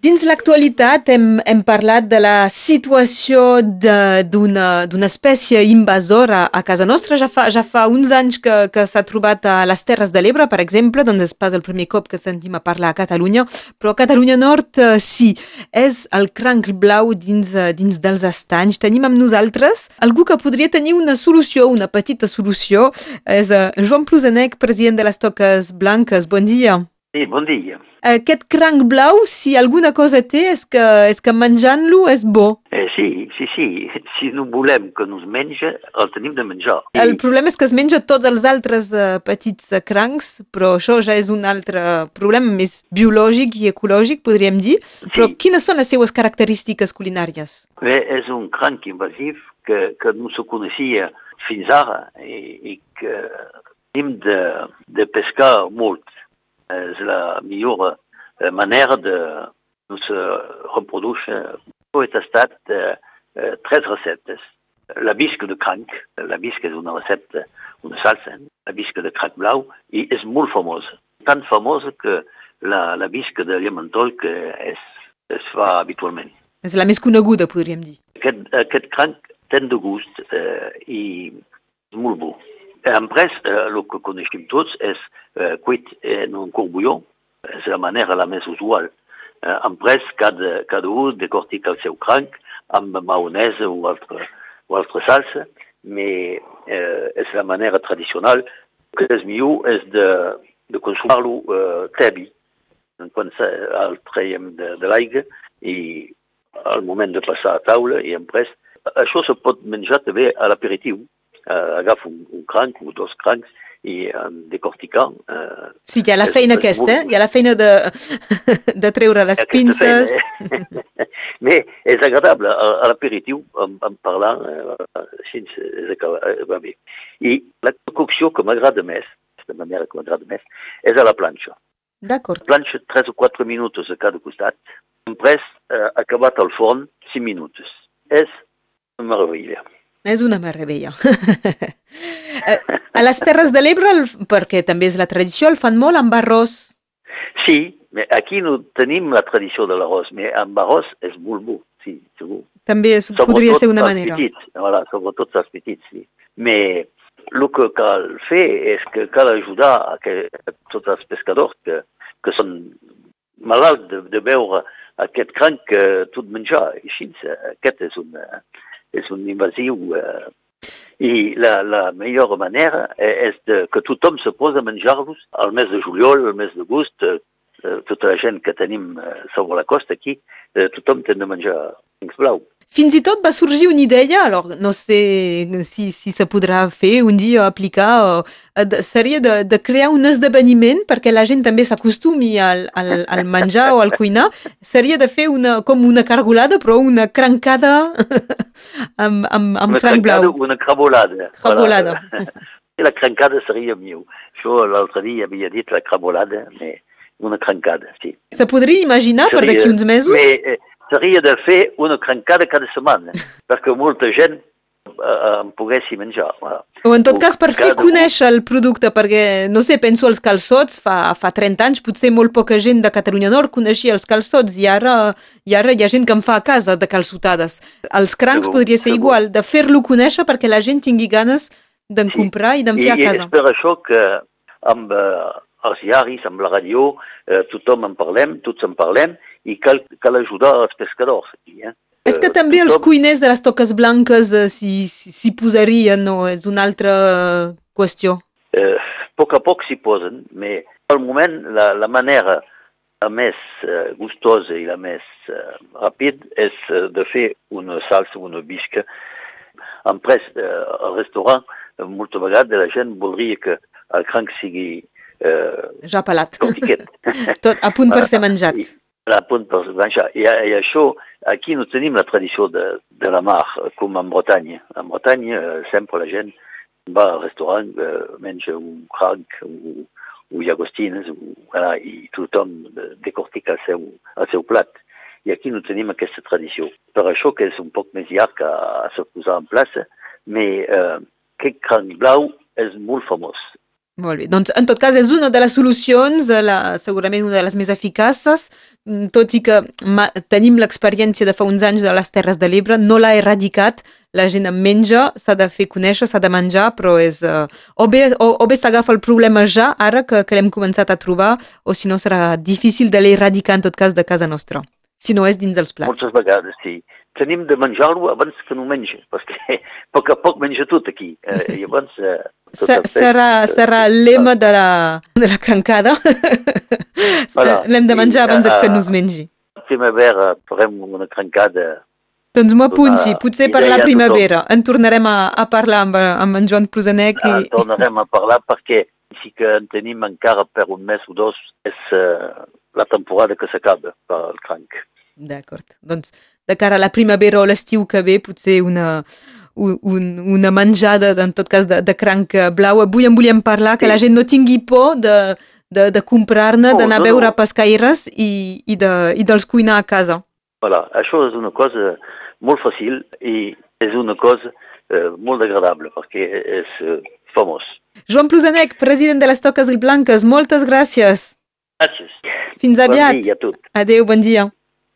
Dins l'actualitat hem, hem parlat de la situació d'una espècie invasora a casa nostra. Ja fa, ja fa uns anys que, que s'ha trobat a les Terres de l'Ebre, per exemple, doncs és pas el primer cop que sentim a parlar a Catalunya, però a Catalunya Nord eh, sí, és el cranc blau dins, eh, dins dels estanys. Tenim amb nosaltres algú que podria tenir una solució, una petita solució. És eh, Joan Plusenec, president de les Toques Blanques. Bon dia. Sí, bon dia. Aquest cranc blau, si alguna cosa té, és que, és que menjant-lo és bo. Eh, sí, sí, sí. Si no volem que no es menja, el tenim de menjar. El problema és que es menja tots els altres uh, petits uh, crancs, però això ja és un altre problema més biològic i ecològic, podríem dir. Sí. Però quines són les seues característiques culinàries? Bé, és un cranc invasiu que, que no se coneixia fins ara i, i que hem de, de pescar molt és la millor eh, manera de no se reproduir. He tastat eh, eh, tres receptes. La bisca de cranc, la bisca és una recepta, una salsa, la bisca de cranc blau, i és molt famosa. Tan famosa que la, la bisca de llementol que es, es fa habitualment. És la més coneguda, podríem dir. Aquest, aquest cranc té de gust eh, i és molt bo. En pres, eh, el que coneixem tots és eh, cuit en un corbulló, és la manera la més usual. Eh, en pres, cada, cada un decortica el seu cranc amb maonesa o altra, o altra salsa, però eh, és la manera tradicional. El que és millor és de, de consumar-lo eh, tebi, quan el traiem de, de l'aigua i al moment de passar a taula i en pres. Això se pot també a l'aperitiu, uh, agafa un, un cranc o dos crancs i en decorticar... Uh, sí, hi ha la feina és, aquesta, molt... hi ha la feina de, de treure les pinces... Feina, eh? Bé, és agradable, a, a l'aperitiu, en, en parlar, uh, així és, va bé. I la cocció que m'agrada més, de manera que m'agrada més, és a la planxa. D'acord. Planxa 3 o 4 minuts a cada costat, després, uh, acabat al forn, 5 minuts. És una meravella. És una meravella. Eh, a les Terres de l'Ebre, perquè també és la tradició, el fan molt amb arròs. Sí, aquí no tenim la tradició de l'arròs, però amb arròs és molt bo, sí, segur. També és, podria ser una manera. Petits, voilà, sobretot els petits, sí. Però el que cal fer és que cal ajudar a que tots els pescadors que, que són malalts de, de veure aquest cranc que tot menjar. Així, aquest és una, és un invasiu eh, i la, la millor manera és de, que tothom se posa a menjar-los al mes de juliol, al mes d'agost, eh, eh, tota la gent que tenim eh, sobre la costa aquí, eh, tothom té de menjar crancs blau. Fins i tot va sorgir una idea, alors no sé si, si se podrà fer un dia aplicar, o, de, seria de, de crear un esdeveniment perquè la gent també s'acostumi al, al, al menjar o al cuinar, seria de fer una, com una cargolada, però una crancada amb, amb, amb una cranc blau. Una crabolada. Crabolada. Voilà. La crancada seria millor. Això l'altre dia havia dit la crabolada, però una crancada, sí. Se podria imaginar seria, per d'aquí uns mesos? Mais, eh, seria de fer una crencada cada setmana, perquè molta gent eh, en poguessi menjar. O en tot cas per fer conèixer el producte, perquè, no sé, penso als calçots, fa, fa 30 anys potser molt poca gent de Catalunya Nord coneixia els calçots i ara, i ara hi ha gent que en fa a casa de calçotades. Els crancs segur, podria ser segur. igual, de fer-lo conèixer perquè la gent tingui ganes d'en sí. comprar i d'en fer a casa. I és per això que amb eh, els diaris, amb la ràdio, eh, tothom en parlem, tots en parlem, i cal, cal ajudar els pescadors aquí. Eh? És que també tothom... els cuiners de les toques blanques eh, s'hi si, si posarien, no? És una altra qüestió. Eh, a poc a poc s'hi posen, però al moment la, la manera la més eh, gustosa i la més eh, ràpid és eh, de fer una salsa, una bisca. En pres, eh, al restaurant, eh, molta vegada la gent voldria que el cranc sigui eh, ja pelat. Tot a punt per ser menjat. I, a punt per ser menjat. I, I això, aquí no tenim la tradició de, de la mar, com en Bretanya. En Bretanya eh, sempre la gent va al restaurant, eh, menja un cranc o, o llagostines, o, voilà, i tothom decortica el seu, el seu plat. I aquí no tenim aquesta tradició. Per això que és un poc més llarg a, a se posar en plaça, però eh, aquest cranc blau és molt famós Molt bé. Doncs, en tot cas, és una de les solucions, la, segurament una de les més eficaces, mm, tot i que ma, tenim l'experiència de fa uns anys de les Terres de l'Ebre, no l'ha erradicat, la gent en menja, s'ha de fer conèixer, s'ha de menjar, però és... Uh, o bé, o, o bé s'agafa el problema ja, ara que, que l'hem començat a trobar, o si no serà difícil de l'erradicar en tot cas de casa nostra, si no és dins els plats. Moltes vegades, sí tenim de menjar-lo abans que no menja, perquè a poc a poc menja tot aquí. Eh, llavors... Eh, tot serà, eh, serà el lema de la, de la crancada. Voilà. L'hem de menjar abans a, que no es mengi. A primavera farem una crancada doncs m'ho apunti, potser per la primavera. En tornarem a, a parlar amb, amb en Joan Plusanec. I... En tornarem a parlar perquè sí que en tenim encara per un mes o dos, és uh, la temporada que s'acaba per al cranc. D'acord. Doncs de cara a la primavera o l'estiu que ve, potser una, un, una menjada, en tot cas, de, de cranc blau. Avui en volíem parlar, que sí. la gent no tingui por de, de, de comprar-ne, no, d'anar no, a veure no. pescaires i, i, de, i dels cuinar a casa. Voilà, això és una cosa molt fàcil i és una cosa eh, molt agradable perquè és eh, famós. Joan Plusanec, president de les Toques Blanques, moltes gràcies. Gràcies. Fins aviat. Bon dia a tot. Adéu, bon dia.